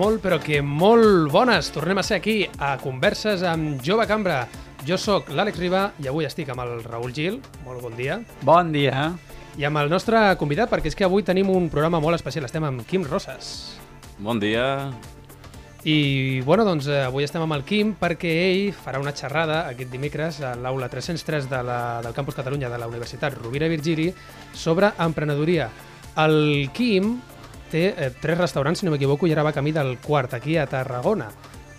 Molt, però que molt bones. Tornem a ser aquí a Converses amb Jove Cambra. Jo sóc l'Àlex Riba i avui estic amb el Raül Gil. Molt bon dia. Bon dia. I amb el nostre convidat, perquè és que avui tenim un programa molt especial. Estem amb Quim Rosas. Bon dia. I, bueno, doncs eh, avui estem amb el Quim perquè ell farà una xerrada aquest dimecres a l'aula 303 de la, del Campus Catalunya de la Universitat Rovira i Virgili sobre emprenedoria. El Quim té eh, tres restaurants, si no m'equivoco, i ara va camí del quart, aquí a Tarragona.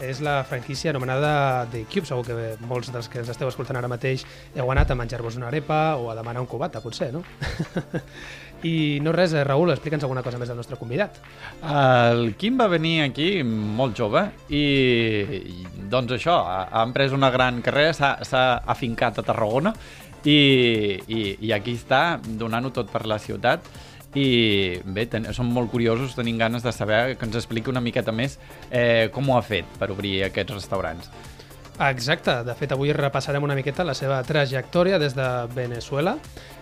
És la franquícia anomenada The Cube, segur que molts dels que ens esteu escoltant ara mateix heu anat a menjar-vos una arepa o a demanar un cubata, potser, no? I no res, eh, Raül, explica'ns alguna cosa més del nostre convidat. El Quim va venir aquí molt jove i, i doncs això, ha, ha emprès una gran carrera, s'ha afincat a Tarragona i, i, i aquí està donant-ho tot per la ciutat i bé, ten, som molt curiosos, tenim ganes de saber que ens expliqui una miqueta més eh, com ho ha fet per obrir aquests restaurants. Exacte, de fet avui repassarem una miqueta la seva trajectòria des de Venezuela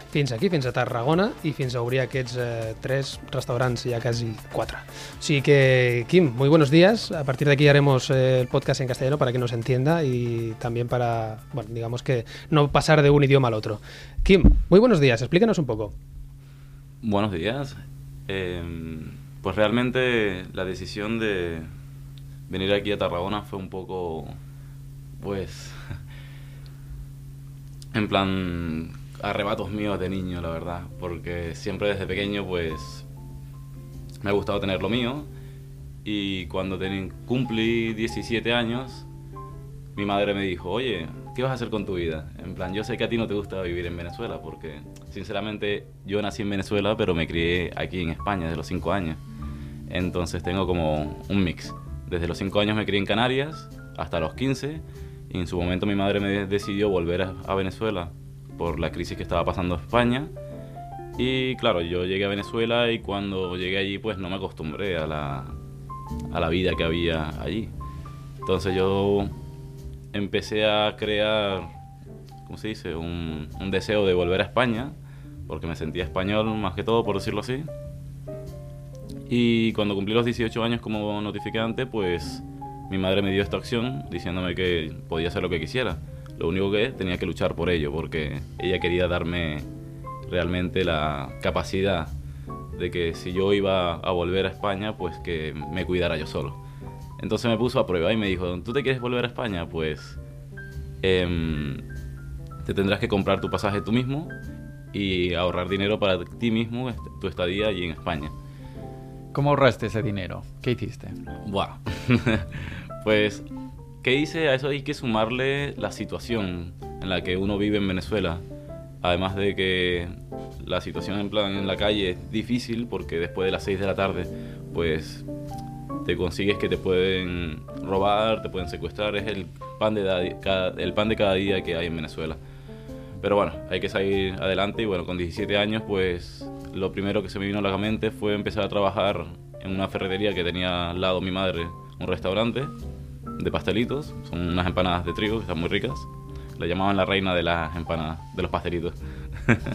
fins aquí, fins a Tarragona i fins a obrir aquests eh, tres restaurants, ya quasi quatre. O sigui que, Kim, muy buenos días. A partir de aquí haremos eh, el podcast en castellano para que nos entienda y también para, bueno, digamos que no pasar de un idioma al otro. Kim, muy buenos días. Explícanos un poco. Buenos días. Eh, pues realmente la decisión de venir aquí a Tarragona fue un poco, pues, en plan arrebatos míos de niño, la verdad, porque siempre desde pequeño, pues, me ha gustado tener lo mío y cuando ten, cumplí 17 años, mi madre me dijo, oye, ¿qué vas a hacer con tu vida? En plan, yo sé que a ti no te gusta vivir en Venezuela, porque sinceramente yo nací en Venezuela, pero me crié aquí en España desde los 5 años. Entonces tengo como un mix. Desde los 5 años me crié en Canarias hasta los 15 y en su momento mi madre me decidió volver a, a Venezuela por la crisis que estaba pasando en España. Y claro, yo llegué a Venezuela y cuando llegué allí pues no me acostumbré a la, a la vida que había allí. Entonces yo empecé a crear, ¿cómo se dice? Un, deseo de volver a España, porque me sentía español más que todo, por decirlo así. Y cuando cumplí los 18 años como notificante, pues mi madre me dio esta opción diciéndome que podía hacer lo que quisiera. Lo único que tenía que luchar por ello, porque ella quería darme realmente la capacidad de que si yo iba a volver a España, pues que me cuidara yo solo. Entonces me puso a prueba y me dijo, ¿tú te quieres volver a España? Pues eh, te tendrás que comprar tu pasaje tú mismo y ahorrar dinero para ti mismo, tu estadía allí en España. ¿Cómo ahorraste ese dinero? ¿Qué hiciste? Buah. pues, ¿qué hice? A eso hay que sumarle la situación en la que uno vive en Venezuela. Además de que la situación en plan en la calle es difícil porque después de las 6 de la tarde, pues te consigues que te pueden robar, te pueden secuestrar, es el pan de cada, día que hay en Venezuela. Pero bueno, hay que salir adelante y bueno, con 17 años pues lo primero que se me vino a la mente fue empezar a trabajar en una ferretería que tenía al lado mi madre, un restaurante de pastelitos, son unas empanadas de trigo que están muy ricas. La llamaban la reina de las empanadas, de los pastelitos.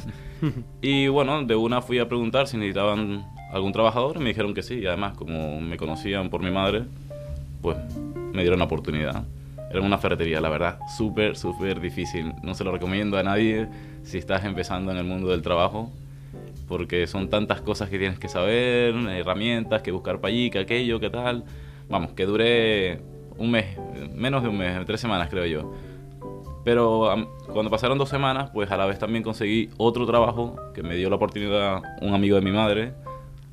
y bueno, de una fui a preguntar si necesitaban algún trabajador me dijeron que sí. Y además, como me conocían por mi madre, pues me dieron la oportunidad. Era una ferretería, la verdad, súper, súper difícil. No se lo recomiendo a nadie si estás empezando en el mundo del trabajo, porque son tantas cosas que tienes que saber, herramientas, que buscar para que aquello, que tal. Vamos, que duré un mes, menos de un mes, tres semanas creo yo. Pero cuando pasaron dos semanas, pues a la vez también conseguí otro trabajo que me dio la oportunidad un amigo de mi madre.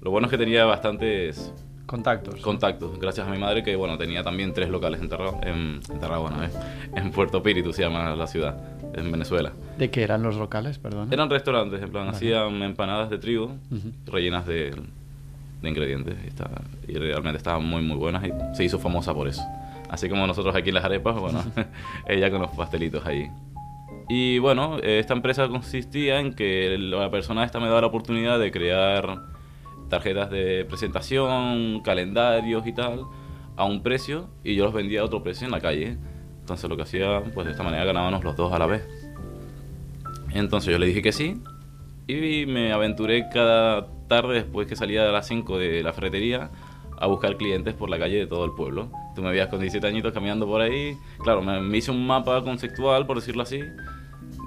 Lo bueno es que tenía bastantes contactos. Contactos, gracias a mi madre que bueno tenía también tres locales en, Tarra en, en Tarragona, ¿eh? en Puerto Píritu se llama la ciudad, en Venezuela. ¿De qué eran los locales, perdón? Eran restaurantes, en plan, vale. hacían empanadas de trigo uh -huh. rellenas de, de ingredientes. Y, está, y realmente estaban muy, muy buenas y se hizo famosa por eso. Así como nosotros aquí las arepas, bueno, ella con los pastelitos ahí. Y bueno, esta empresa consistía en que la persona esta me daba la oportunidad de crear tarjetas de presentación, calendarios y tal, a un precio y yo los vendía a otro precio en la calle. Entonces lo que hacía, pues de esta manera ganábamos los dos a la vez. Entonces yo le dije que sí y me aventuré cada tarde después que salía de las 5 de la ferretería a buscar clientes por la calle de todo el pueblo. Tú me veías con 17 añitos caminando por ahí. Claro, me, me hice un mapa conceptual, por decirlo así,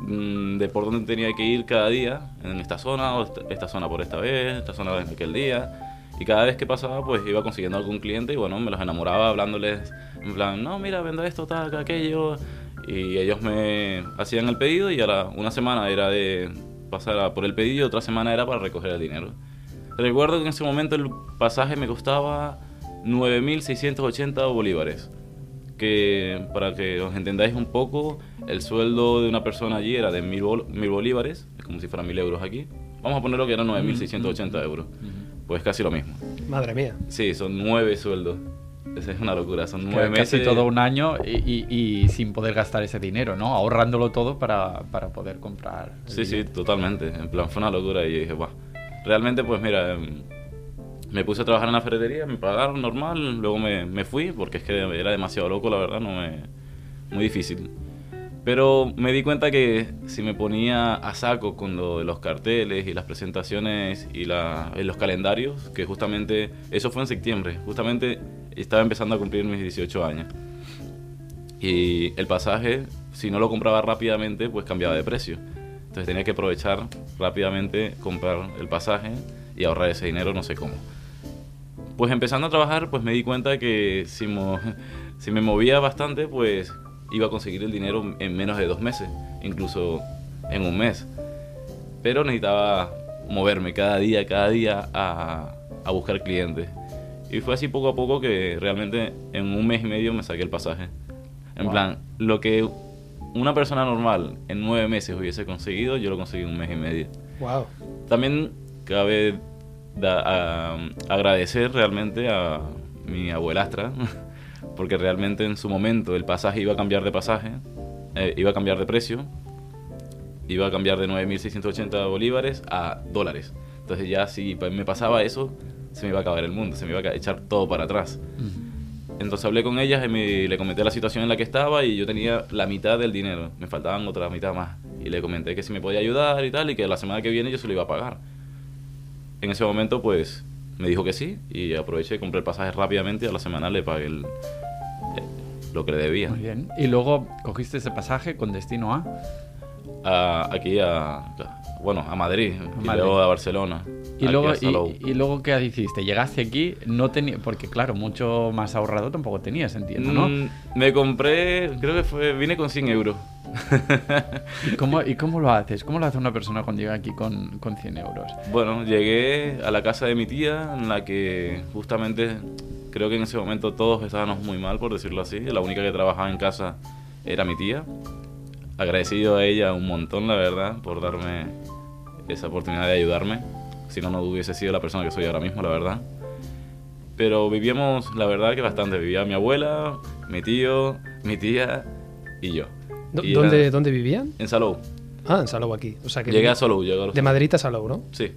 de por dónde tenía que ir cada día, en esta zona, o esta, zona por esta vez, esta zona en aquel día. Y cada vez que pasaba, pues iba consiguiendo algún cliente y bueno, me los enamoraba hablándoles en plan, no, mira, vendo esto, tal, aquello. Y ellos me hacían el pedido y ahora una semana era de pasar a por el pedido y otra semana era para recoger el dinero. Recuerdo que en ese momento el pasaje me costaba 9.680 bolívares. Que para que os entendáis un poco, el sueldo de una persona allí era de 1.000 bol- 1.000 bolívares, es como si fueran 1.000 euros aquí. Vamos a ponerlo que eran 9.680 euros. Pues casi lo mismo. Madre mía. Sí, son nueve sueldos. Esa es una locura, son nueve Que Casi meses. todo un año y, y- y sin poder gastar ese dinero, ¿no? Ahorrándolo todo para, para poder comprar. Sí, sí, billete. totalmente. En plan, fue una locura y yo dije, Buah. Realmente, pues mira, em, me puse a trabajar en la ferretería, me pagaron normal, luego me, me fui porque es que era demasiado loco, la verdad, no me... Muy difícil. Pero me di cuenta que si me ponía a saco con lo de los carteles y las presentaciones y, la, y los calendarios, que justamente eso fue en septiembre, justamente estaba empezando a cumplir mis 18 años. Y el pasaje, si no lo compraba rápidamente, pues cambiaba de precio. Entonces tenía que aprovechar rápidamente, comprar el pasaje y ahorrar ese dinero, no sé cómo. Pues empezando a trabajar, pues me di cuenta que si, mo- si me movía bastante, pues iba a conseguir el dinero en menos de dos meses, incluso en un mes. Pero necesitaba moverme cada día, cada día a, a buscar clientes. Y fue así poco a poco que realmente en un mes y medio me saqué el pasaje. En Wow. plan, lo que una persona normal en nueve meses hubiese conseguido, yo lo conseguí en un mes y medio. Wow. También cabe da- a- agradecer realmente a mi abuelastra, porque realmente en su momento el pasaje iba a cambiar de pasaje, eh, iba a cambiar de precio, iba a cambiar de 9.680 bolívares a dólares. Entonces ya si me pasaba eso, se me iba a acabar el mundo, se me iba a echar todo para atrás. Entonces hablé con ellas y me- le comenté la situación en la que estaba y yo tenía la mitad del dinero, me faltaban otra mitad más. Y le comenté que si me podía ayudar y tal y que la semana que viene yo se lo iba a pagar. En ese momento pues me dijo que sí y aproveché, compré el pasaje rápidamente y a la semana le pagué el- eh, lo que le debía. Muy bien. Y luego cogiste ese pasaje con destino a. A- aquí a, bueno, a Madrid, y Madrid. luego a Barcelona. Y luego, a y, y luego, ¿qué hiciste? Llegaste aquí, no tenía. Porque, claro, mucho más ahorrado tampoco tenías, entiendo, ¿no? Mm, me compré, creo que fue, vine con 100 euros. ¿Y, cómo, ¿Y cómo lo haces? ¿Cómo lo hace una persona cuando llega aquí con, con 100 euros? Bueno, llegué a la casa de mi tía, en la que justamente creo que en ese momento todos estábamos muy mal, por decirlo así. La única que trabajaba en casa era mi tía. Agradecido a ella un montón, la verdad, por darme esa oportunidad de ayudarme. Si no, no hubiese sido la persona que soy ahora mismo, la verdad. Pero vivíamos, la verdad, que bastante. Vivía mi abuela, mi tío, mi tía y yo. Y ¿Dónde, era- ¿Dónde vivían? En Salou. Ah, en Salou aquí. O sea que Llegué a Salou, llegué a los De Madrid a Salou, ¿no? Sí.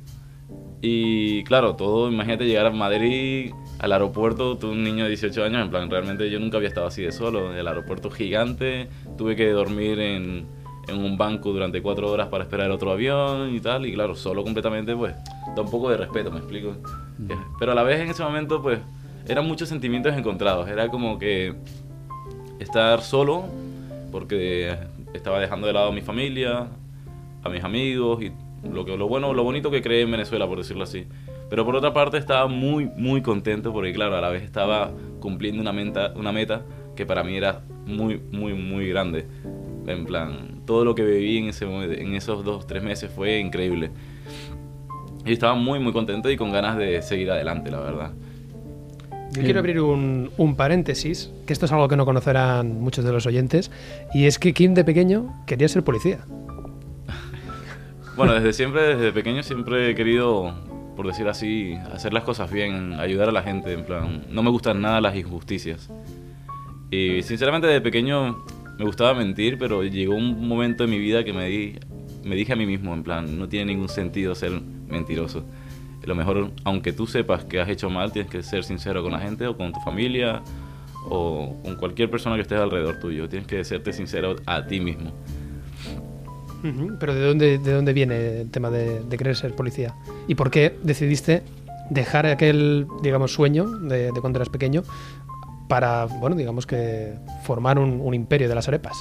Y claro, todo, imagínate llegar a Madrid, al aeropuerto, tú un niño de 18 años, en plan, realmente yo nunca había estado así de solo. El aeropuerto gigante, tuve que dormir en, en un banco durante cuatro horas para esperar otro avión y tal. Y claro, solo completamente, pues, da un poco de respeto, me explico. Eh, Pero a la vez en ese momento, pues, eran muchos sentimientos encontrados. Era como que estar solo, porque estaba dejando de lado a mi familia, a mis amigos y lo que lo bueno, lo bonito que creé en Venezuela, por decirlo así. Pero por otra parte estaba muy, muy contento porque claro, a la vez estaba cumpliendo una meta, una meta que para mí era muy, muy, muy grande. En plan, todo lo que viví en, ese, mo- en esos dos, tres meses fue increíble. Y estaba muy, muy contento y con ganas de seguir adelante, la verdad. Yo quiero abrir un, un paréntesis, que esto es algo que no conocerán muchos de los oyentes, y es que Kim de pequeño quería ser policía. Bueno, desde siempre, desde pequeño, siempre he querido por decir así, hacer las cosas bien, ayudar a la gente, en plan, no me gustan nada las injusticias. Y sinceramente de pequeño me gustaba mentir, pero llegó un momento en mi vida que me, di, me dije a mí mismo, en plan, no tiene ningún sentido ser mentiroso. Lo mejor, aunque tú sepas que has hecho mal, tienes que ser sincero con la gente o con tu familia o con cualquier persona que estés alrededor tuyo. Tienes que serte sincero a ti mismo. Pero ¿de dónde, ¿de dónde viene el tema de, querer ser policía? ¿Y por qué decidiste dejar aquel, digamos, sueño de cuando eras pequeño para, bueno, digamos que formar un, imperio de las arepas?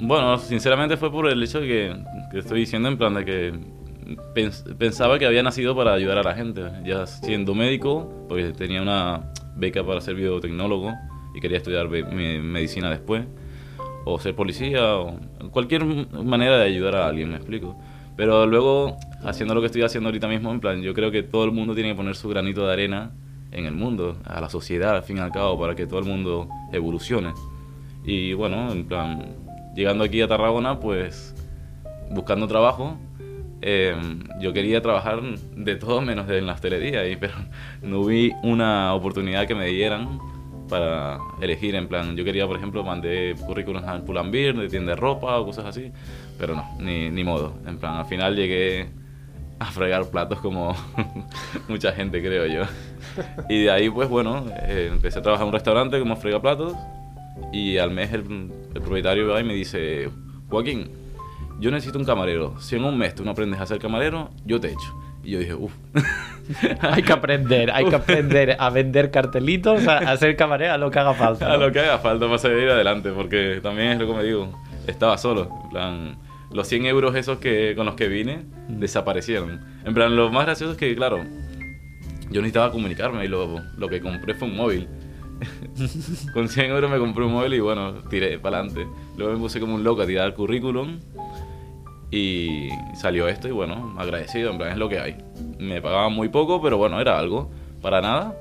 Bueno, sinceramente fue por el hecho que, que estoy diciendo en plan de que pens- pensaba que había nacido para ayudar a la gente. Ya siendo médico, porque tenía una beca para ser biotecnólogo y quería estudiar medicina después. O ser policía, o cualquier manera de ayudar a alguien, me explico. Pero luego, haciendo lo que estoy haciendo ahorita mismo, en plan, yo creo que todo el mundo tiene que poner su granito de arena en el mundo, a la sociedad, al fin y al cabo, para que todo el mundo evolucione. Y bueno, en plan, llegando aquí a Tarragona, pues buscando trabajo, eh, yo quería trabajar de todo menos en la hostelería, y, pero no vi una oportunidad que me dieran para elegir. En plan, yo quería, por ejemplo, mandé currículums al Pull&Bear, de tienda de ropa o cosas así, pero no, ni, ni modo. En plan, al final llegué a fregar platos como mucha gente, creo yo. Y de ahí, pues bueno, eh, empecé a trabajar en un restaurante como fregaplatos y al mes el, el propietario va y me dice, Joaquín, yo necesito un camarero. Si en un mes tú no aprendes a ser camarero, yo te echo. Y yo dije, uff. Hay que aprender, hay que aprender a vender cartelitos, a, a ser camarero, a lo que haga falta. A ¿no? lo que haga falta para seguir adelante, porque también es lo que me digo, estaba solo. En plan, los 100 euros esos que, con los que vine desaparecieron. En plan, lo más gracioso es que, claro, yo necesitaba comunicarme y lo, lo que compré fue un móvil. con 100 euros me compré un móvil y bueno, tiré para adelante. Luego me puse como un loco a tirar el currículum y salió esto y bueno, agradecido, en plan, es lo que hay. Me pagaban muy poco, pero bueno, era algo. Para nada,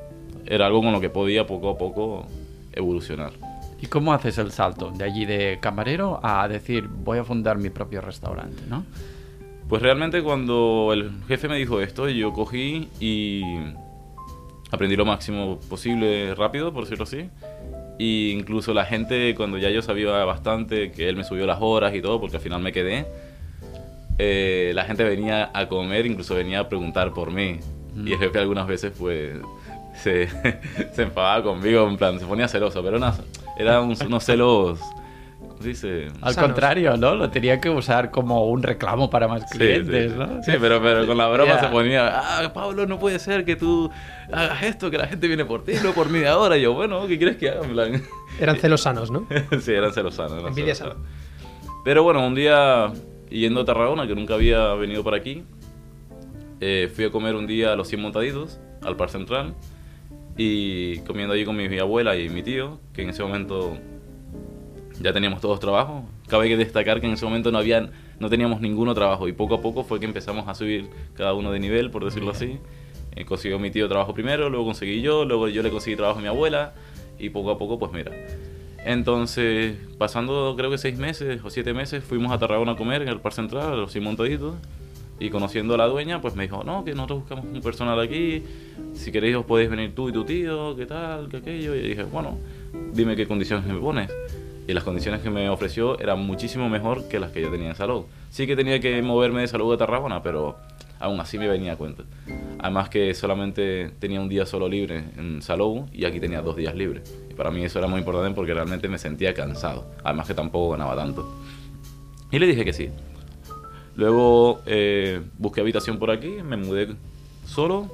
era algo con lo que podía poco a poco evolucionar. ¿Y cómo haces el salto de allí de camarero a decir voy a fundar mi propio restaurante, ¿no? Pues realmente cuando el jefe me dijo esto, yo cogí y aprendí lo máximo posible rápido, por decirlo así. Y incluso la gente, cuando ya yo sabía bastante, que él me subió las horas y todo, porque al final me quedé, eh, la gente venía a comer, incluso venía a preguntar por mí. Y el jefe algunas veces pues se, se enfadaba conmigo, en plan, se ponía celoso, pero era, era un- unos celos, ¿cómo se dice? Al Sanos. contrario, ¿no? Lo tenía que usar como un reclamo para más Sí, clientes, sí. ¿no? Sí, pero, pero con la broma Ya. se ponía, ah, Pablo, no puede ser que tú hagas esto, que la gente viene por ti, no por mí ahora. Y yo, bueno, ¿qué quieres que haga? En plan, Eran celos sanos, ¿no? sí, eran celosanos. eran Envidia celosanos. Pero bueno, un día yendo a Tarragona, que nunca había venido por aquí, eh, fui a comer un día a los 100 montaditos, al Par Central, y comiendo allí con mi, mi abuela y mi tío, que en ese momento ya teníamos todos trabajo. Cabe que destacar que en ese momento no, había, no teníamos ninguno trabajo y poco a poco fue que empezamos a subir cada uno de nivel, por decirlo así. Eh, consiguió mi tío trabajo primero, luego conseguí yo, luego yo le conseguí trabajo a mi abuela y poco a poco pues mira. Entonces, pasando creo que seis meses o siete meses, fuimos a Tarragona a comer en el Par Central, los Cien Montaditos. Y conociendo a la dueña, pues me dijo, no, que nosotros buscamos un personal aquí, si queréis os podéis venir tú y tu tío, qué tal, qué aquello. Y dije, bueno, dime qué condiciones me pones. Y las condiciones que me ofreció eran muchísimo mejor que las que yo tenía en Salou. Sí que tenía que moverme de Salou a Tarragona, pero aún así me venía a cuenta. Además que solamente tenía un día solo libre en Salou y aquí tenía dos días libres. Y para mí eso era muy importante porque realmente me sentía cansado. Además que tampoco ganaba tanto. Y le dije que sí. Luego eh, busqué habitación por aquí, me mudé solo,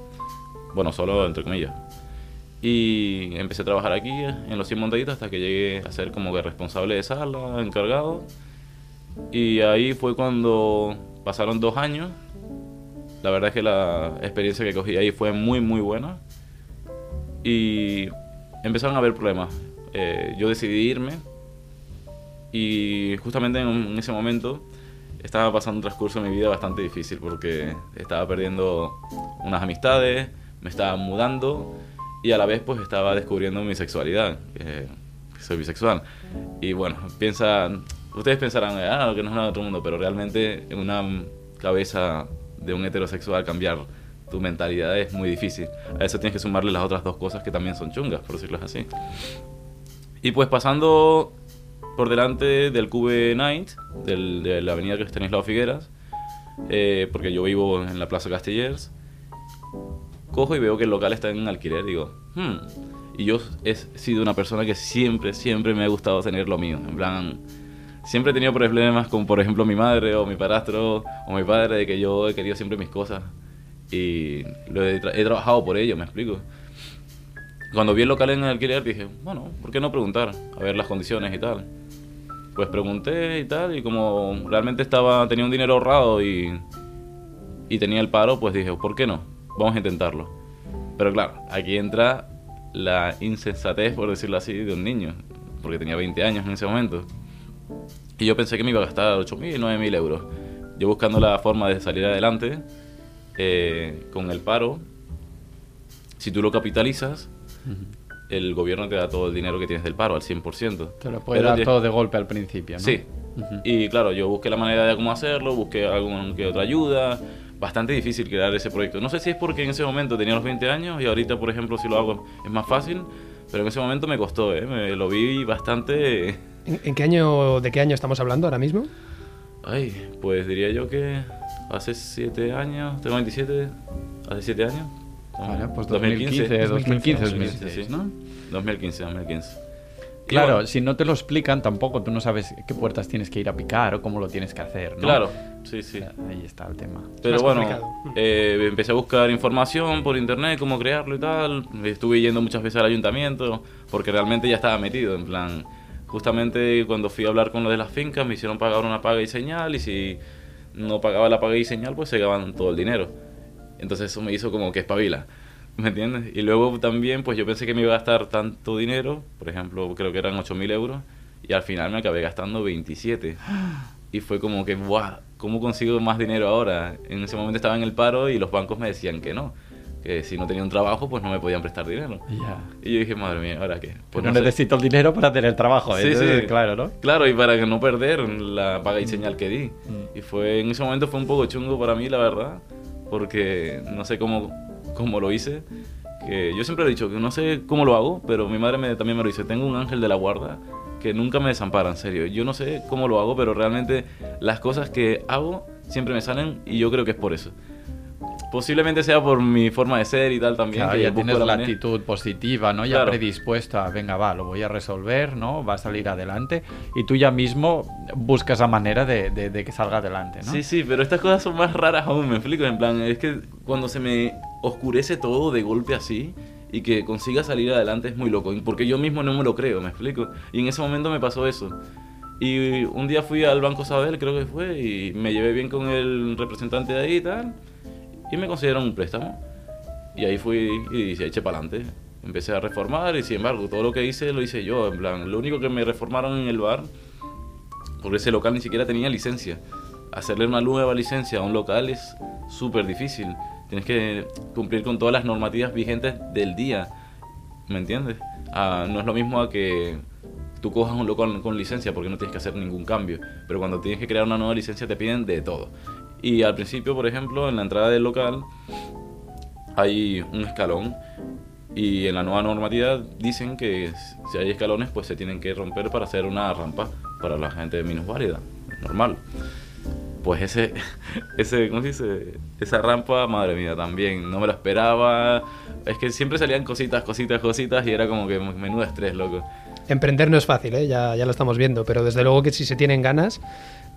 bueno, solo entre comillas. Y empecé a trabajar aquí en los 100 montaditos hasta que llegué a ser como que responsable de sala, encargado. Y ahí fue cuando pasaron dos años. La verdad es que la experiencia que cogí ahí fue muy, muy buena. Y empezaron a haber problemas. Eh, yo decidí irme y justamente en, ese momento estaba pasando un transcurso de mi vida bastante difícil porque estaba perdiendo unas amistades, me estaba mudando y a la vez pues estaba descubriendo mi sexualidad, que que soy bisexual. Y bueno, piensan, ustedes pensarán, ah, que no es nada de otro mundo, pero realmente en una cabeza de un heterosexual cambiar tu mentalidad es muy difícil. A eso tienes que sumarle las otras dos cosas que también son chungas, por decirlo así. Y pues pasando por delante del Cube Night, del- de la avenida Estanislao Figueras, eh, porque yo vivo en la Plaza Castellers, cojo y veo que el local está en alquiler. Digo, hmm. Y yo he sido una persona que siempre, siempre me ha gustado tener lo mío. En plan, siempre he tenido problemas con, por ejemplo, mi madre o mi padrastro o mi padre, de que yo he querido siempre mis cosas. Y lo he, tra- he trabajado por ello, me explico. Cuando vi el local en alquiler dije, bueno, ¿por qué no preguntar? A ver las condiciones y tal. Pues pregunté y tal, y como realmente estaba tenía un dinero ahorrado y, y tenía el paro, pues dije, ¿por qué no? Vamos a intentarlo. Pero claro, aquí entra la insensatez, por decirlo así, de un niño, porque tenía 20 años en ese momento. Y yo pensé que me iba a gastar 8.000, 9.000 euros. Yo buscando la forma de salir adelante eh, con el paro, si tú lo capitalizas, el gobierno te da todo el dinero que tienes del paro al 100%. Te lo puede Pero dar todo de golpe al principio, ¿no? Sí. Y claro, yo busqué la manera de cómo hacerlo, busqué alguna que otra ayuda. Bastante difícil crear ese proyecto. No sé si es porque en ese momento tenía los 20 años y ahorita, por ejemplo, si lo hago es más fácil, pero en ese momento me costó, ¿eh? Me lo vi bastante... ¿En, en qué año, de qué año estamos hablando ahora mismo? Ay, pues diría yo que hace 7 años, tengo 27, hace 7 años. Vale, pues 2015, 2015, 2016, ¿no? 2015, 2015. Y Claro, bueno, si no te lo explican tampoco, tú no sabes qué puertas tienes que ir a picar o cómo lo tienes que hacer, ¿no? Claro, sí, sí. Ahí está el tema. Pero bueno, eh, empecé a buscar información por internet, cómo crearlo y tal. Estuve yendo muchas veces al ayuntamiento porque realmente ya estaba metido. En plan, justamente cuando fui a hablar con los de las fincas me hicieron pagar una paga y señal y si no pagaba la paga y señal pues se gaban todo el dinero. Entonces eso me hizo como que espabila. ¿Me entiendes? Y luego también, pues yo pensé que me iba a gastar tanto dinero, por ejemplo, creo que eran 8.000 euros, y al final me acabé gastando 27. Y fue como que, ¡guau! ¿Cómo consigo más dinero ahora? En ese momento estaba en el paro y los bancos me decían que no, que si no tenía un trabajo, pues no me podían prestar dinero. Ya. Y yo dije, madre mía, ¿ahora qué? Pues no no sé. necesito el dinero para tener trabajo, Sí, ¿eh? sí. Claro, ¿no? Claro, y para que no perder la paga y señal que di. Mm. Y fue en ese momento fue un poco chungo para mí, la verdad, porque no sé cómo, cómo lo hice. Que yo siempre he dicho que no sé cómo lo hago, pero mi madre me, también me lo dice. Tengo un ángel de la guarda que nunca me desampara, en serio. Yo no sé cómo lo hago, pero realmente las cosas que hago siempre me salen y yo creo que es por eso. Posiblemente sea por mi forma de ser y tal también. Claro, que ya tienes la manera- actitud positiva, ¿no? Ya Claro. predispuesto a, venga, va, lo voy a resolver, ¿no? Va a salir adelante. Y tú ya mismo buscas la manera de, de- de que salga adelante, ¿no? Sí, sí, pero estas cosas son más raras aún, me explico. En plan, es que cuando se me oscurece todo de golpe así y que consiga salir adelante es muy loco. Porque yo mismo no me lo creo, me explico. Y en ese momento me pasó eso. Y un día fui al Banco Sabadell, creo que fue, y me llevé bien con el representante de ahí y tal. Y me consiguieron un préstamo. Y ahí fui y se eché para adelante. Empecé a reformar y sin embargo todo lo que hice lo hice yo. En plan, lo único que me reformaron en el bar porque ese local ni siquiera tenía licencia. Hacerle una nueva licencia a un local es súper difícil. Tienes que cumplir con todas las normativas vigentes del día. ¿Me entiendes? Ah, no es lo mismo a que tú cojas un local con licencia porque no tienes que hacer ningún cambio. Pero cuando tienes que crear una nueva licencia te piden de todo. Y al principio, por ejemplo, en la entrada del local hay un escalón y en la nueva normatividad dicen que si hay escalones pues se tienen que romper para hacer una rampa para la gente minusválida, normal. Pues ese, ese, ¿cómo se dice? Esa rampa, madre mía, también, no me lo esperaba. Es que siempre salían cositas, cositas, cositas y era como que menudo estrés, loco. Emprender no es fácil, ¿eh? ya, ya lo estamos viendo, pero desde luego que si se tienen ganas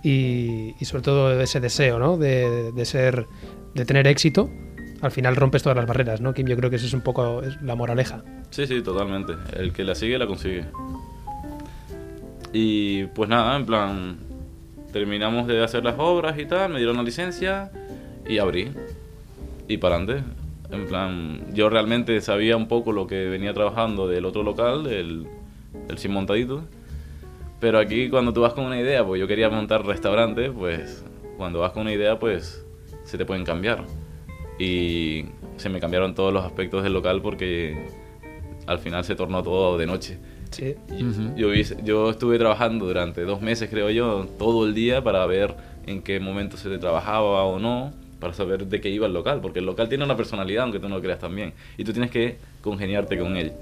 y, y sobre todo ese deseo ¿no? de, de ser, de tener éxito, al final rompes todas las barreras, ¿no? Kim, yo creo que eso es un poco la moraleja. Sí, sí, totalmente. El que la sigue, la consigue. Y pues nada, en plan, terminamos de hacer las obras y tal, me dieron la licencia y abrí. Y para adelante. En plan, yo realmente sabía un poco lo que venía trabajando del otro local, el, el sin montadito. Pero aquí cuando tú vas con una idea, pues yo quería montar restaurante, pues cuando vas con una idea, pues se te pueden cambiar. Y se me cambiaron todos los aspectos del local porque al final se tornó todo de noche. Sí. Y Ujú. yo, hice- yo estuve trabajando durante dos meses, creo yo, todo el día para ver en qué momento se trabajaba o no. para saber de qué iba el local, porque el local tiene una personalidad, aunque tú no lo creas también, y tú tienes que congeniarte con él.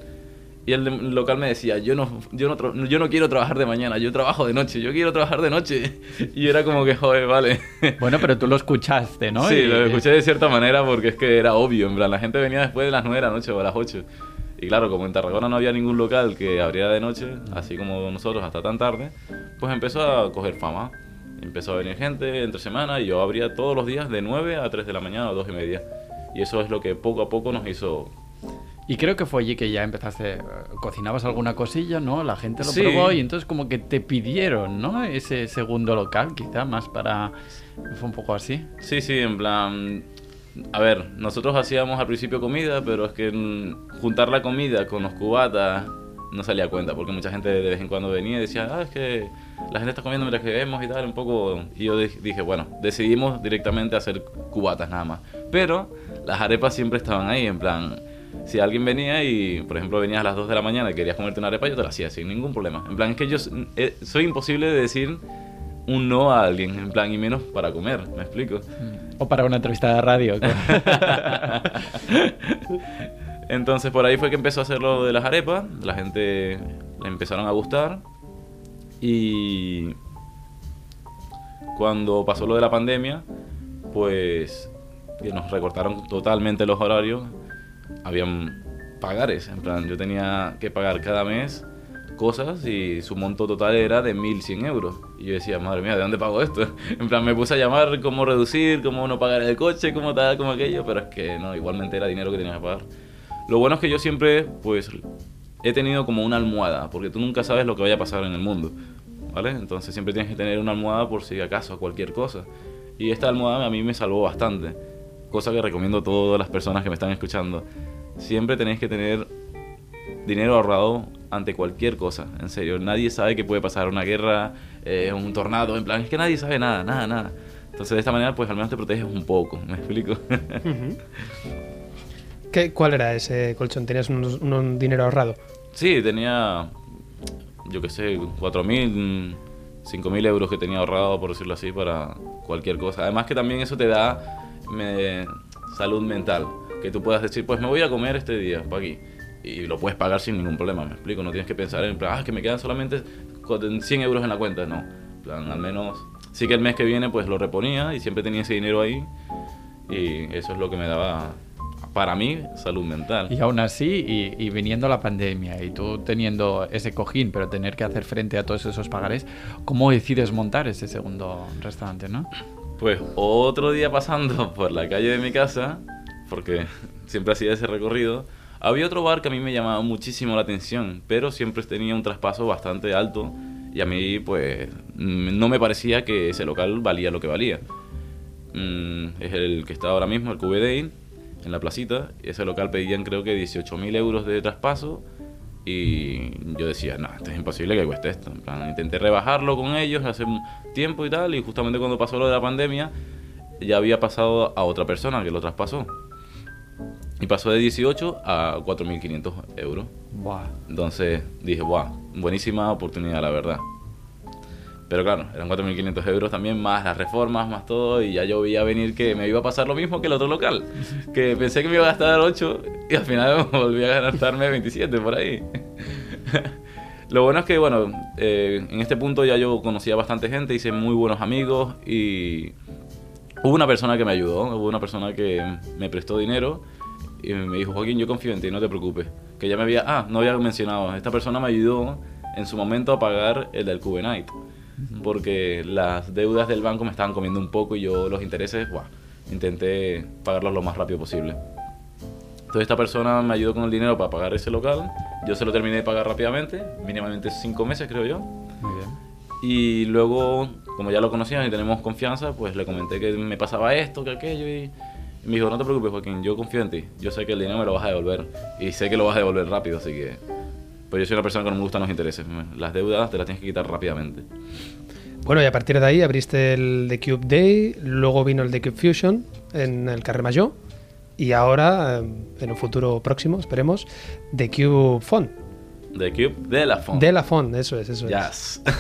Y el local me decía, yo no, yo, no, yo no quiero trabajar de mañana, yo trabajo de noche, yo quiero trabajar de noche. Y era como que, joder, vale. Bueno, pero tú lo escuchaste, ¿no? Sí, Y- lo escuché de cierta manera porque es que era obvio, en plan, la gente venía después de las 9 de la noche o a las 8. Y claro, como en Tarragona no había ningún local que abriera de noche, así como nosotros hasta tan tarde, pues empezó a coger fama. Empezó a venir gente entre semana y yo abría todos los días de 9 a 3 de la mañana o 2 y media. Y eso es lo que poco a poco nos hizo... Y creo que fue allí que ya empezaste, eh, cocinabas alguna cosilla, ¿no? La gente lo Sí. probó y entonces como que te pidieron, ¿no? Ese segundo local, quizá más para... Fue un poco así. Sí, sí, en plan... A ver, nosotros hacíamos al principio comida, pero es que juntar la comida con los cubatas no salía a cuenta, porque mucha gente de vez en cuando venía y decía, ah, es que la gente está comiendo mientras que vemos y tal, un poco... Y yo di- dije, bueno, decidimos directamente hacer cubatas nada más. Pero las arepas siempre estaban ahí, en plan... Si alguien venía y, por ejemplo, venías a las 2 de la mañana y querías comerte una arepa, yo te la hacía sin ningún problema. En plan, es que yo eh, soy imposible de decir un no a alguien, en plan, y menos para comer, ¿me explico? O para una entrevista de radio. Entonces por ahí fue que empezó a hacer lo de las arepas, la gente le empezaron a gustar y cuando pasó lo de la pandemia, pues que nos recortaron totalmente los horarios, habían pagares, en plan yo tenía que pagar cada mes cosas y su monto total era de 1.100 euros. Y yo decía, madre mía, ¿de dónde pago esto? En plan, me puse a llamar cómo reducir, cómo no pagar el coche, cómo tal, cómo aquello, pero es que no, igualmente era dinero que tenía que pagar. Lo bueno es que yo siempre, pues, he tenido como una almohada, porque tú nunca sabes lo que vaya a pasar en el mundo, ¿vale? Entonces siempre tienes que tener una almohada por si acaso, cualquier cosa. Y esta almohada a mí me salvó bastante, cosa que recomiendo a todas las personas que me están escuchando. Siempre tenéis que tener dinero ahorrado ante cualquier cosa, en serio. Nadie sabe que puede pasar una guerra, eh, un tornado, en plan, es que nadie sabe nada, nada, nada. Entonces de esta manera, pues al menos te proteges un poco, ¿me explico? ¿Qué, ¿Cuál era ese colchón? ¿Tenías un, un- dinero ahorrado? Sí, tenía, yo qué sé, 4.000, 5.000 euros que tenía ahorrado, por decirlo así, para cualquier cosa. Además que también eso te da me- salud mental. Que tú puedas decir, pues me voy a comer este día, para aquí. Y lo puedes pagar sin ningún problema, me explico. No tienes que pensar en plan, ah, que me quedan solamente cu- 100 euros en la cuenta. No, plan, al menos... Sí que el mes que viene pues lo reponía y siempre tenía ese dinero ahí. Y eso es lo que me daba, para mí, salud mental. Y aún así, y, y viniendo la pandemia, y tú teniendo ese cojín, pero tener que hacer frente a todos esos pagares, ¿cómo decides montar ese segundo restaurante, no? Pues otro día pasando por la calle de mi casa, porque siempre hacía ese recorrido, había otro bar que a mí me llamaba muchísimo la atención, pero siempre tenía un traspaso bastante alto y a mí pues no me parecía que ese local valía lo que valía. Mm, es el que está ahora mismo, el QBD, en la placita, ese local pedían creo que 18.000 euros de traspaso y yo decía, no, esto es imposible que cueste esto. En plan, intenté rebajarlo con ellos hace un tiempo y tal, y justamente cuando pasó lo de la pandemia, ya había pasado a otra persona que lo traspasó. Y pasó de 18 a 4.500 euros. Buah. Entonces dije, wow, buenísima oportunidad, la verdad. Pero claro, eran 4.500 euros también, más las reformas, más todo, y ya yo veía venir que me iba a pasar lo mismo que el otro local. Que pensé que me iba a gastar 8 y al final volví a gastarme 27 por ahí. Lo bueno es que, bueno, eh, en este punto ya yo conocía bastante gente, hice muy buenos amigos y hubo una persona que me ayudó, hubo una persona que me prestó dinero y me dijo, Joaquín, yo confío en ti, no te preocupes. Que ya me había, ah, no había mencionado, esta persona me ayudó en su momento a pagar el del Cube Night, porque las deudas del banco me estaban comiendo un poco y yo los intereses, buah, intenté pagarlos lo más rápido posible. Entonces esta persona me ayudó con el dinero para pagar ese local, yo se lo terminé de pagar rápidamente, mínimamente cinco meses creo yo. Muy bien. Y luego, como ya lo conocían y tenemos confianza, pues le comenté que me pasaba esto, que aquello y me dijo, no te preocupes Joaquín, yo confío en ti, yo sé que el dinero me lo vas a devolver y sé que lo vas a devolver rápido, así que... Pues yo soy una persona que no me gustan los intereses, las deudas te las tienes que quitar rápidamente. Bueno, y a partir de ahí abriste el The Cube Day, luego vino el The Cube Fusion en el Carrer Major y ahora, eh, en un futuro próximo, esperemos, The Cube Font. The Cube de la Font. De la Font, eso es, eso Yes. es.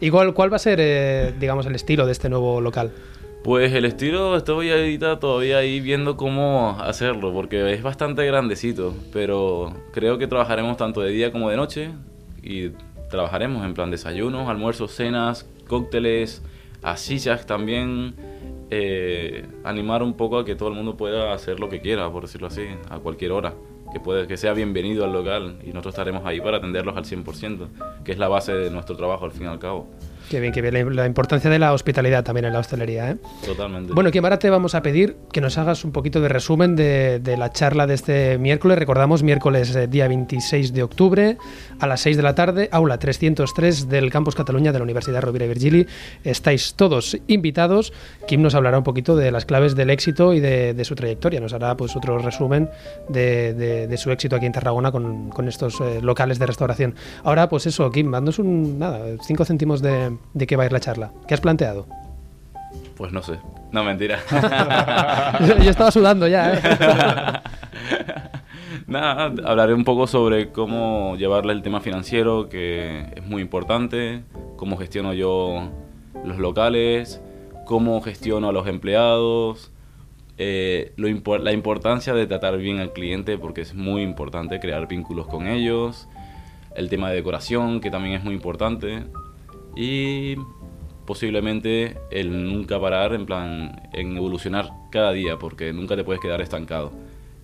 ¿Y cuál, cuál va a ser, eh, digamos, el estilo de este nuevo local? Pues el estilo estoy ahorita todavía ahí viendo cómo hacerlo, porque es bastante grandecito, pero creo que trabajaremos tanto de día como de noche y trabajaremos en plan desayunos, almuerzos, cenas, cócteles, asillas también, eh, animar un poco a que todo el mundo pueda hacer lo que quiera, por decirlo así, a cualquier hora, que, puede, que sea bienvenido al local y nosotros estaremos ahí para atenderlos al 100%, que es la base de nuestro trabajo al fin y al cabo. Qué bien, qué bien. La, importancia de la hospitalidad también en la hostelería. ¿eh? Totalmente. Bueno, Kim, ahora te vamos a pedir que nos hagas un poquito de resumen de, de la charla de este miércoles. Recordamos, miércoles eh, día 26 de octubre a las 6 de la tarde, aula 303 del Campus Cataluña de la Universidad Rovira i Virgili. Estáis todos invitados. Kim nos hablará un poquito de las claves del éxito y de, de su trayectoria. Nos hará pues otro resumen de, su éxito aquí en Tarragona con, con estos eh, locales de restauración. Ahora, pues eso, Kim, dándonos un, nada, cinco céntimos de, de qué va a ir la charla. ¿Qué has planteado? Pues no sé. No, mentira. Yo estaba sudando ya, ¿eh? Nada, hablaré un poco sobre cómo llevarle el tema financiero, que es muy importante, cómo gestiono yo los locales, cómo gestiono a los empleados, eh, lo impor- la importancia de tratar bien al cliente, porque es muy importante crear vínculos con ellos, el tema de decoración, que también es muy importante, y posiblemente el nunca parar en plan en evolucionar cada día porque nunca te puedes quedar estancado.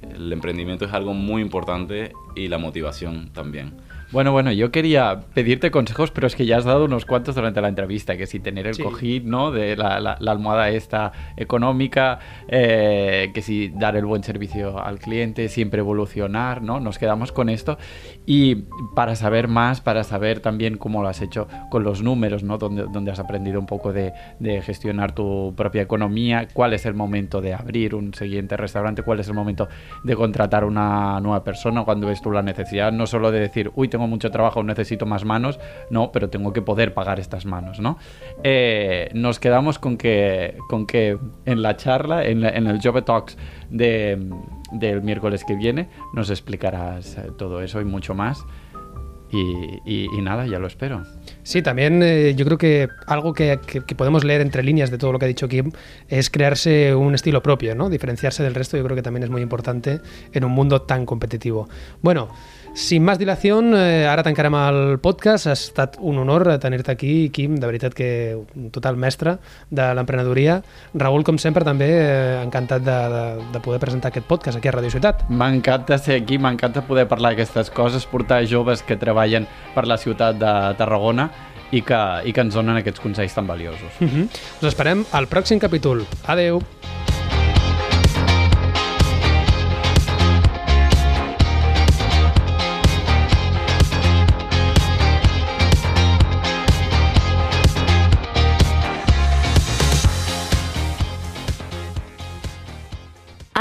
El emprendimiento es algo muy importante y la motivación también. Bueno, bueno, yo quería pedirte consejos, pero es que ya has dado unos cuantos durante la entrevista, que si tener el Sí. cojín, ¿no? De la, la- la almohada esta económica, eh, que si dar el buen servicio al cliente, siempre evolucionar, ¿no? Nos quedamos con esto. Y para saber más, para saber también cómo lo has hecho con los números, ¿no? Donde, donde has aprendido un poco de, de gestionar tu propia economía, cuál es el momento de abrir un siguiente restaurante, cuál es el momento de contratar una nueva persona cuando ves tú la necesidad, no solo de decir, uy, tengo mucho trabajo, necesito más manos, no, pero tengo que poder pagar estas manos, ¿no? Eh, nos quedamos con que, con que en la charla, en, la- en el Job Talks de, del miércoles que viene, nos explicarás eh, todo eso y mucho más. Y, y- y nada, ya lo espero. Sí, también eh, yo creo que algo que, que- que podemos leer entre líneas de todo lo que ha dicho Kim es crearse un estilo propio, ¿no? Diferenciarse del resto yo creo que también es muy importante en un mundo tan competitivo. Bueno, sin más dilación, eh, ara tancarem el podcast. Ha estat un honor tenir-te aquí, Kim, de veritat que un total mestre de l'emprenedoria. Raül, com sempre, també eh, encantat de, de, de poder presentar aquest podcast aquí a Radio Ciutat. M'encanta ser aquí, m'encanta poder parlar d'aquestes coses, portar joves que treballen per la ciutat de Tarragona i que, i que ens donen aquests consells tan valiosos. Uh -huh. Us esperem al pròxim capítol. Adeu!